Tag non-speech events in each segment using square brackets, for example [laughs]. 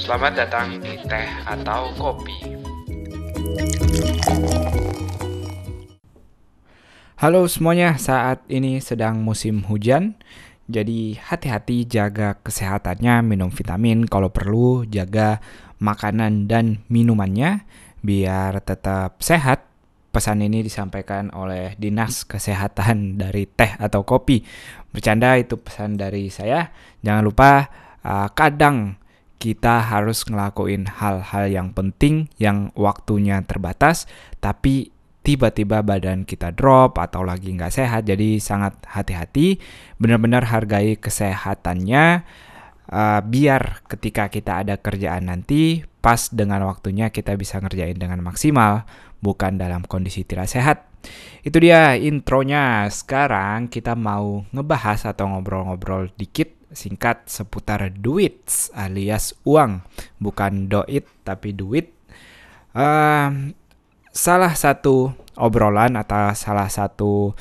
Selamat datang di Teh atau Kopi. Halo semuanya, saat ini sedang musim hujan. Jadi hati-hati jaga kesehatannya, minum vitamin kalau perlu, jaga makanan dan minumannya biar tetap sehat. Pesan ini disampaikan oleh Dinas Kesehatan dari teh atau kopi. Bercanda itu pesan dari saya. Jangan lupa uh, kadang kita harus ngelakuin hal-hal yang penting yang waktunya terbatas, tapi tiba-tiba badan kita drop atau lagi nggak sehat, jadi sangat hati-hati, benar-benar hargai kesehatannya, uh, biar ketika kita ada kerjaan nanti, pas dengan waktunya kita bisa ngerjain dengan maksimal, bukan dalam kondisi tidak sehat. Itu dia intronya. Sekarang kita mau ngebahas atau ngobrol-ngobrol dikit singkat seputar duit alias uang, bukan doit tapi duit. Uh, salah satu obrolan atau salah satu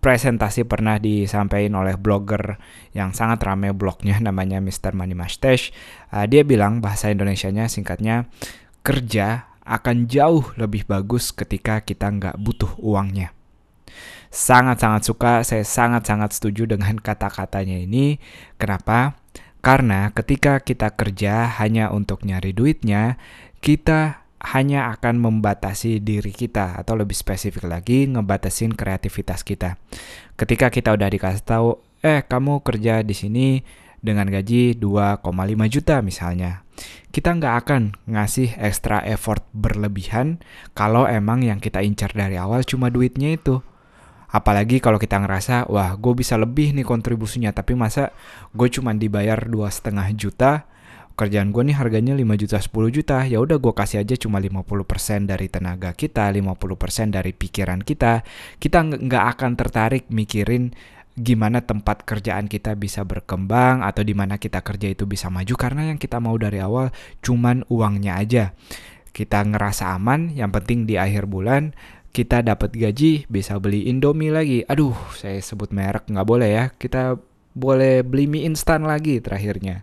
presentasi pernah disampaikan oleh blogger yang sangat ramai blognya [laughs] namanya Mr. Money Mustache. Uh, dia bilang bahasa Indonesianya singkatnya kerja akan jauh lebih bagus ketika kita nggak butuh uangnya. Sangat-sangat suka, saya sangat-sangat setuju dengan kata-katanya ini. Kenapa? Karena ketika kita kerja hanya untuk nyari duitnya, kita hanya akan membatasi diri kita atau lebih spesifik lagi ngebatasin kreativitas kita. Ketika kita udah dikasih tahu, eh kamu kerja di sini dengan gaji 2,5 juta misalnya. Kita nggak akan ngasih extra effort berlebihan kalau emang yang kita incar dari awal cuma duitnya itu. Apalagi kalau kita ngerasa, wah gue bisa lebih nih kontribusinya, tapi masa gue cuma dibayar dua setengah juta, kerjaan gue nih harganya 5 juta 10 juta. Ya udah gue kasih aja cuma 50% dari tenaga kita 50% dari pikiran kita. Kita nggak akan tertarik mikirin gimana tempat kerjaan kita bisa berkembang atau di mana kita kerja itu bisa maju. Karena yang kita mau dari awal cuman uangnya aja. Kita ngerasa aman yang penting di akhir bulan kita dapat gaji bisa beli Indomie lagi. Aduh saya sebut merek nggak boleh ya. Kita boleh beli mie instan lagi terakhirnya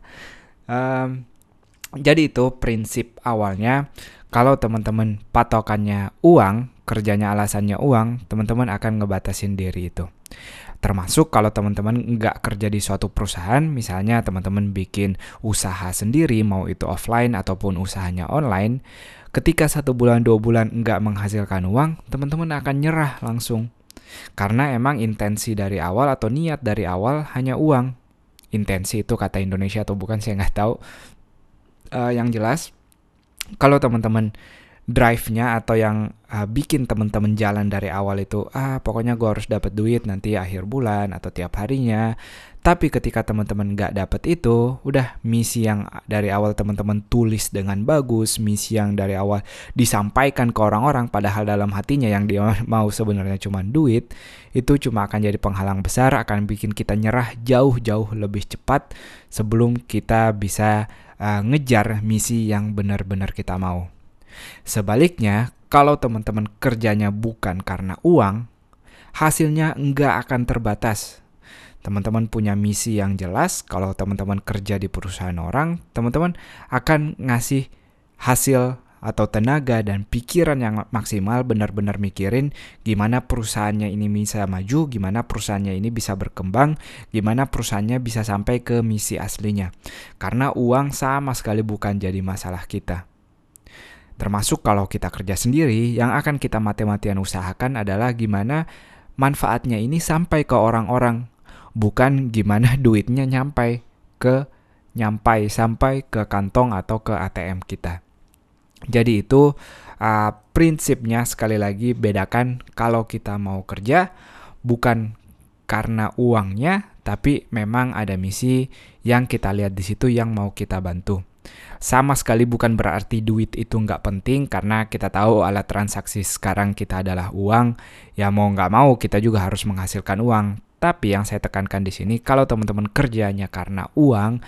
Um, jadi itu prinsip awalnya. Kalau teman-teman patokannya uang, kerjanya alasannya uang, teman-teman akan ngebatasin diri itu. Termasuk kalau teman-teman nggak kerja di suatu perusahaan, misalnya teman-teman bikin usaha sendiri, mau itu offline ataupun usahanya online, ketika satu bulan dua bulan nggak menghasilkan uang, teman-teman akan nyerah langsung. Karena emang intensi dari awal atau niat dari awal hanya uang, intensi itu kata Indonesia atau bukan saya nggak tahu. Uh, yang jelas kalau teman-teman drive-nya atau yang uh, bikin teman-teman jalan dari awal itu ah pokoknya gue harus dapat duit nanti akhir bulan atau tiap harinya tapi ketika teman-teman nggak dapat itu udah misi yang dari awal teman-teman tulis dengan bagus misi yang dari awal disampaikan ke orang-orang padahal dalam hatinya yang dia [laughs] mau sebenarnya cuma duit itu cuma akan jadi penghalang besar akan bikin kita nyerah jauh-jauh lebih cepat sebelum kita bisa uh, ngejar misi yang benar-benar kita mau. Sebaliknya, kalau teman-teman kerjanya bukan karena uang, hasilnya nggak akan terbatas. Teman-teman punya misi yang jelas, kalau teman-teman kerja di perusahaan orang, teman-teman akan ngasih hasil atau tenaga dan pikiran yang maksimal benar-benar mikirin gimana perusahaannya ini bisa maju, gimana perusahaannya ini bisa berkembang, gimana perusahaannya bisa sampai ke misi aslinya. Karena uang sama sekali bukan jadi masalah kita. Termasuk kalau kita kerja sendiri, yang akan kita mati-matian usahakan adalah gimana manfaatnya ini sampai ke orang-orang, bukan gimana [laughs] duitnya nyampai ke nyampai sampai ke kantong atau ke ATM kita. Jadi itu uh, prinsipnya sekali lagi bedakan kalau kita mau kerja bukan karena uangnya, tapi memang ada misi yang kita lihat di situ yang mau kita bantu sama sekali bukan berarti duit itu nggak penting karena kita tahu alat transaksi sekarang kita adalah uang. Ya mau nggak mau kita juga harus menghasilkan uang. Tapi yang saya tekankan di sini kalau teman-teman kerjanya karena uang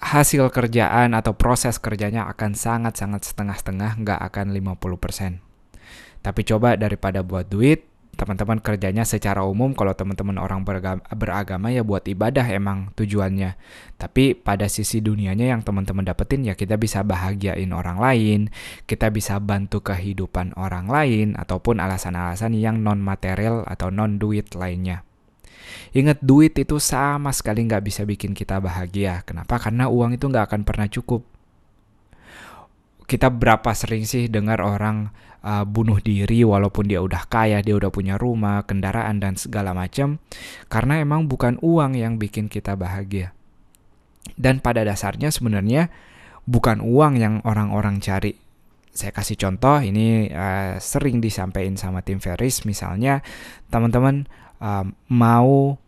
hasil kerjaan atau proses kerjanya akan sangat-sangat setengah-setengah nggak akan 50% tapi coba daripada buat duit teman-teman kerjanya secara umum kalau teman-teman orang beragama, ya buat ibadah emang tujuannya. Tapi pada sisi dunianya yang teman-teman dapetin ya kita bisa bahagiain orang lain, kita bisa bantu kehidupan orang lain ataupun alasan-alasan yang non material atau non duit lainnya. Ingat duit itu sama sekali nggak bisa bikin kita bahagia. Kenapa? Karena uang itu nggak akan pernah cukup. Kita berapa sering sih dengar orang uh, bunuh diri walaupun dia udah kaya, dia udah punya rumah, kendaraan dan segala macam karena emang bukan uang yang bikin kita bahagia. Dan pada dasarnya sebenarnya bukan uang yang orang-orang cari. Saya kasih contoh ini uh, sering disampaikan sama tim Ferris misalnya teman-teman uh, mau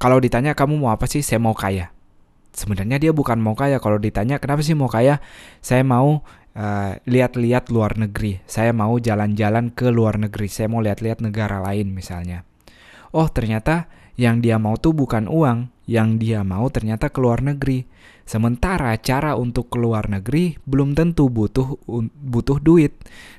kalau ditanya kamu mau apa sih? Saya mau kaya. Sebenarnya dia bukan mau kaya. Kalau ditanya kenapa sih mau kaya? Saya mau uh, lihat-lihat luar negeri. Saya mau jalan-jalan ke luar negeri. Saya mau lihat-lihat negara lain misalnya. Oh, ternyata yang dia mau tuh bukan uang, yang dia mau ternyata ke luar negeri. Sementara cara untuk ke luar negeri belum tentu butuh butuh duit.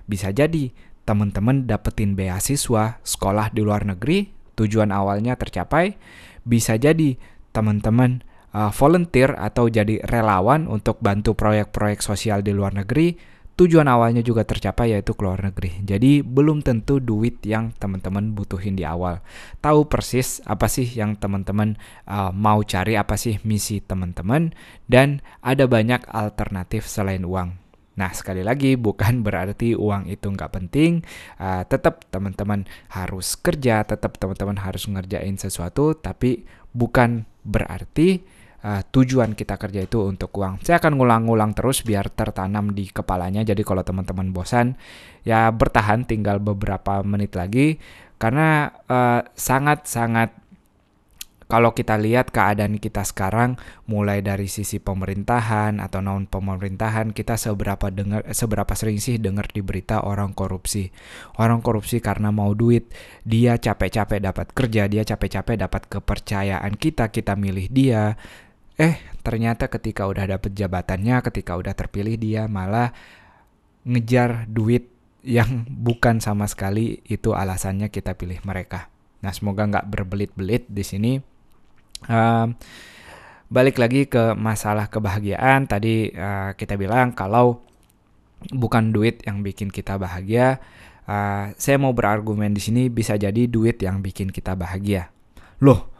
Bisa jadi teman-teman dapetin beasiswa sekolah di luar negeri, tujuan awalnya tercapai. Bisa jadi teman-teman uh, volunteer atau jadi relawan untuk bantu proyek-proyek sosial di luar negeri, tujuan awalnya juga tercapai yaitu ke luar negeri. Jadi belum tentu duit yang teman-teman butuhin di awal. Tahu persis apa sih yang teman-teman uh, mau cari, apa sih misi teman-teman, dan ada banyak alternatif selain uang. Nah, sekali lagi bukan [laughs] berarti uang itu nggak penting. Uh, tetap teman-teman harus kerja, tetap teman-teman harus ngerjain sesuatu, tapi bukan berarti uh, tujuan kita kerja itu untuk uang. Saya akan ngulang-ngulang terus biar tertanam di kepalanya. Jadi kalau teman-teman bosan, ya bertahan tinggal beberapa menit lagi karena uh, sangat-sangat kalau kita lihat keadaan kita sekarang mulai dari sisi pemerintahan atau non pemerintahan kita seberapa dengar seberapa sering sih dengar di berita orang korupsi. Orang korupsi karena mau duit, dia capek-capek dapat kerja, dia capek-capek dapat kepercayaan kita, kita milih dia Eh, ternyata ketika udah dapet jabatannya, ketika udah terpilih dia malah ngejar duit yang [laughs] bukan sama sekali itu alasannya kita pilih mereka. Nah, semoga nggak berbelit-belit di sini. Uh, balik lagi ke masalah kebahagiaan. Tadi uh, kita bilang kalau bukan duit yang bikin kita bahagia, uh, saya mau berargumen di sini bisa jadi duit yang bikin kita bahagia. Loh,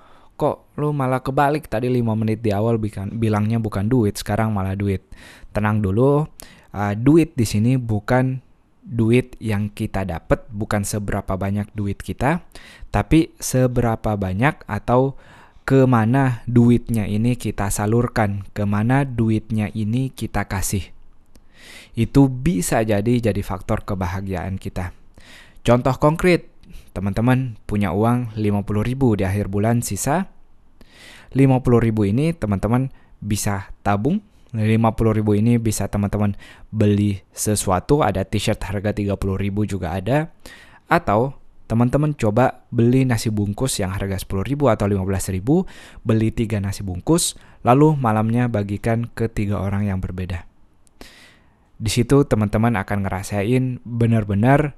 kok lu malah kebalik? Tadi 5 menit di awal bikan, bilangnya bukan duit sekarang malah duit. Tenang dulu uh, duit di sini bukan duit yang kita dapat bukan seberapa banyak duit kita tapi seberapa banyak atau ke mana duitnya ini kita salurkan ke mana duitnya ini kita kasih. Itu bisa jadi jadi faktor kebahagiaan kita. Contoh konkret teman-teman punya uang 50 ribu di akhir bulan sisa. 50 ribu ini teman-teman bisa tabung. 50 ribu ini bisa teman-teman beli sesuatu. Ada t-shirt harga 30 ribu juga ada. Atau teman-teman coba beli nasi bungkus yang harga 10 ribu atau 15 ribu. Beli tiga nasi bungkus lalu malamnya bagikan ke tiga orang yang berbeda. Di situ teman-teman akan ngerasain benar-benar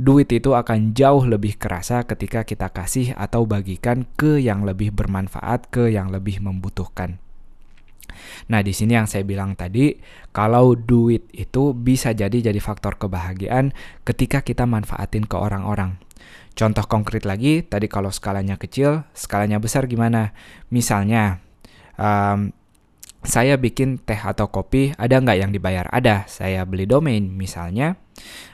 duit itu akan jauh lebih kerasa ketika kita kasih atau bagikan ke yang lebih bermanfaat, ke yang lebih membutuhkan. Nah, di sini yang saya bilang tadi, kalau duit itu bisa jadi jadi faktor kebahagiaan ketika kita manfaatin ke orang-orang. Contoh konkret lagi, tadi kalau skalanya kecil, skalanya besar gimana? Misalnya, um, saya bikin teh atau kopi, ada nggak yang dibayar? Ada, saya beli domain misalnya,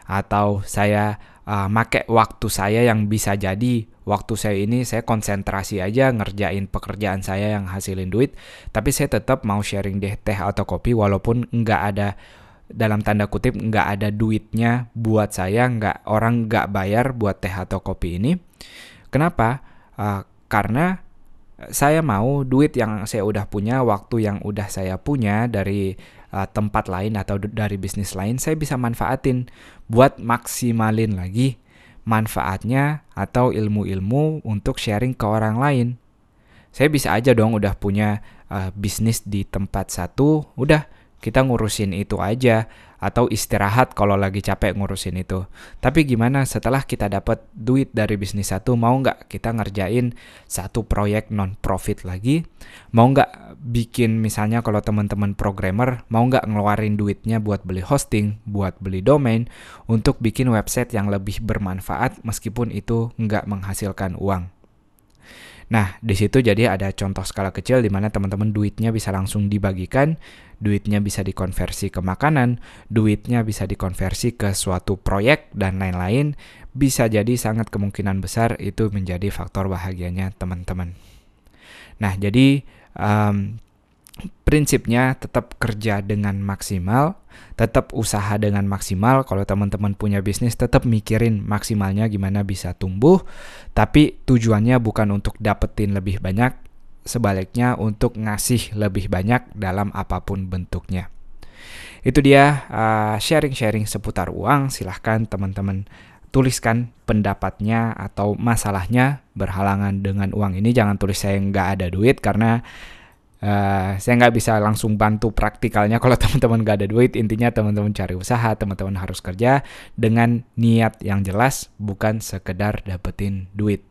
atau saya uh, make waktu saya yang bisa jadi. Waktu saya ini saya konsentrasi aja ngerjain pekerjaan saya yang hasilin duit tapi saya tetap mau sharing deh teh atau kopi walaupun nggak ada dalam tanda kutip nggak ada duitnya buat saya nggak orang nggak bayar buat teh atau kopi ini. Kenapa? Uh, karena saya mau duit yang saya udah punya, waktu yang udah saya punya dari uh, tempat lain atau dari bisnis lain, saya bisa manfaatin buat maksimalin lagi manfaatnya atau ilmu-ilmu untuk sharing ke orang lain. Saya bisa aja dong udah punya uh, bisnis di tempat satu, udah kita ngurusin itu aja atau istirahat kalau lagi capek ngurusin itu. Tapi gimana setelah kita dapat duit dari bisnis satu, mau nggak kita ngerjain satu proyek non profit lagi? Mau nggak bikin misalnya kalau teman-teman programmer mau nggak ngeluarin duitnya buat beli hosting, buat beli domain untuk bikin website yang lebih bermanfaat meskipun itu nggak menghasilkan uang. Nah, di situ jadi ada contoh skala kecil di mana teman-teman duitnya bisa langsung dibagikan, duitnya bisa dikonversi ke makanan, duitnya bisa dikonversi ke suatu proyek dan lain-lain. Bisa jadi sangat kemungkinan besar itu menjadi faktor bahagianya teman-teman. Nah, jadi um, prinsipnya tetap kerja dengan maksimal, tetap usaha dengan maksimal. Kalau teman-teman punya bisnis, tetap mikirin maksimalnya gimana bisa tumbuh, tapi tujuannya bukan untuk dapetin lebih banyak, sebaliknya untuk ngasih lebih banyak dalam apa pun bentuknya. Itu dia uh, sharing-sharing uh, seputar uang. Silahkan teman-teman tuliskan pendapatnya atau masalahnya berhalangan dengan uang ini. Jangan tulis saya nggak ada duit karena Uh, saya nggak bisa langsung bantu praktikalnya [laughs] kalau teman-teman nggak ada duit. Intinya teman-teman cari usaha, teman-teman harus kerja dengan niat yang jelas, bukan sekedar dapetin duit.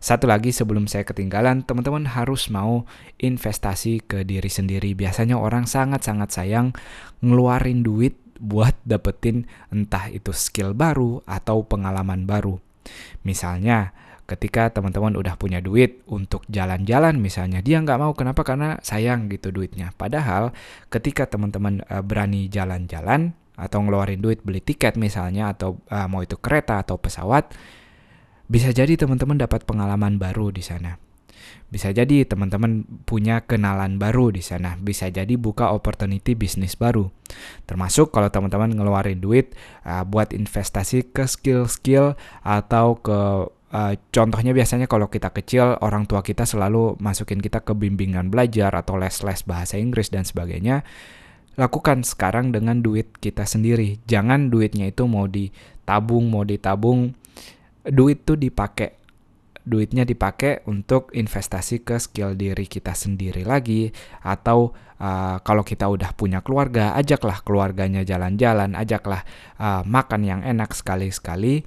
Satu lagi sebelum saya ketinggalan, teman-teman harus mau investasi ke diri sendiri. Biasanya orang sangat-sangat sayang ngeluarin duit buat dapetin entah itu skill baru atau pengalaman baru. Misalnya, ketika teman-teman udah punya duit untuk jalan-jalan misalnya dia nggak mau. Kenapa? Karena sayang gitu duitnya. Padahal ketika teman-teman uh, berani jalan-jalan atau ngeluarin duit beli tiket misalnya atau uh, mau itu kereta atau pesawat bisa jadi teman-teman dapat pengalaman baru di sana. Bisa jadi teman-teman punya kenalan baru di sana. Bisa jadi buka opportunity bisnis baru. Termasuk kalau teman-teman ngeluarin duit uh, buat investasi ke skill-skill atau ke Uh, contohnya biasanya kalau kita kecil orang tua kita selalu masukin kita ke bimbingan belajar atau les-les bahasa Inggris dan sebagainya. Lakukan sekarang dengan duit kita sendiri. Jangan duitnya itu mau ditabung, mau ditabung. Duit tuh dipakai duitnya dipakai untuk investasi ke skill diri kita sendiri lagi atau uh, kalau kita udah punya keluarga ajaklah keluarganya jalan-jalan ajaklah uh, makan yang enak sekali-sekali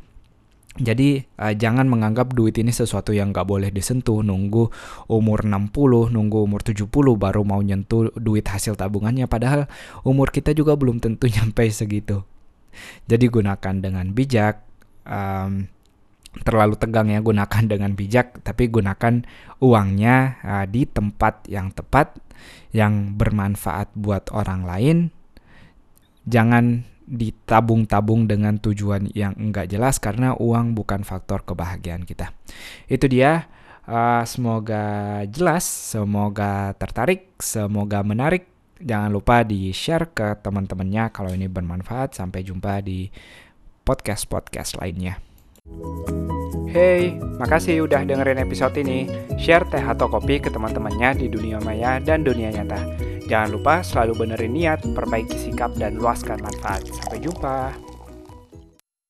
jadi uh, jangan menganggap duit ini sesuatu yang nggak boleh disentuh, nunggu umur 60, nunggu umur 70 baru mau nyentuh duit hasil tabungannya padahal umur kita juga belum tentu [laughs] nyampe segitu. Jadi gunakan dengan bijak. Um, terlalu tegang ya gunakan dengan bijak tapi gunakan uangnya uh, di tempat yang tepat yang bermanfaat buat orang lain. Jangan ditabung-tabung dengan tujuan yang enggak jelas karena uang bukan faktor kebahagiaan kita. Itu dia. Uh, semoga jelas, semoga tertarik, semoga menarik. Jangan lupa di-share ke teman-temannya kalau ini bermanfaat. Sampai jumpa di podcast-podcast lainnya. Hey, makasih udah dengerin episode ini. Share teh atau kopi ke teman-temannya di dunia maya dan dunia nyata. Jangan lupa selalu benerin niat, perbaiki sikap, dan luaskan manfaat. Sampai jumpa.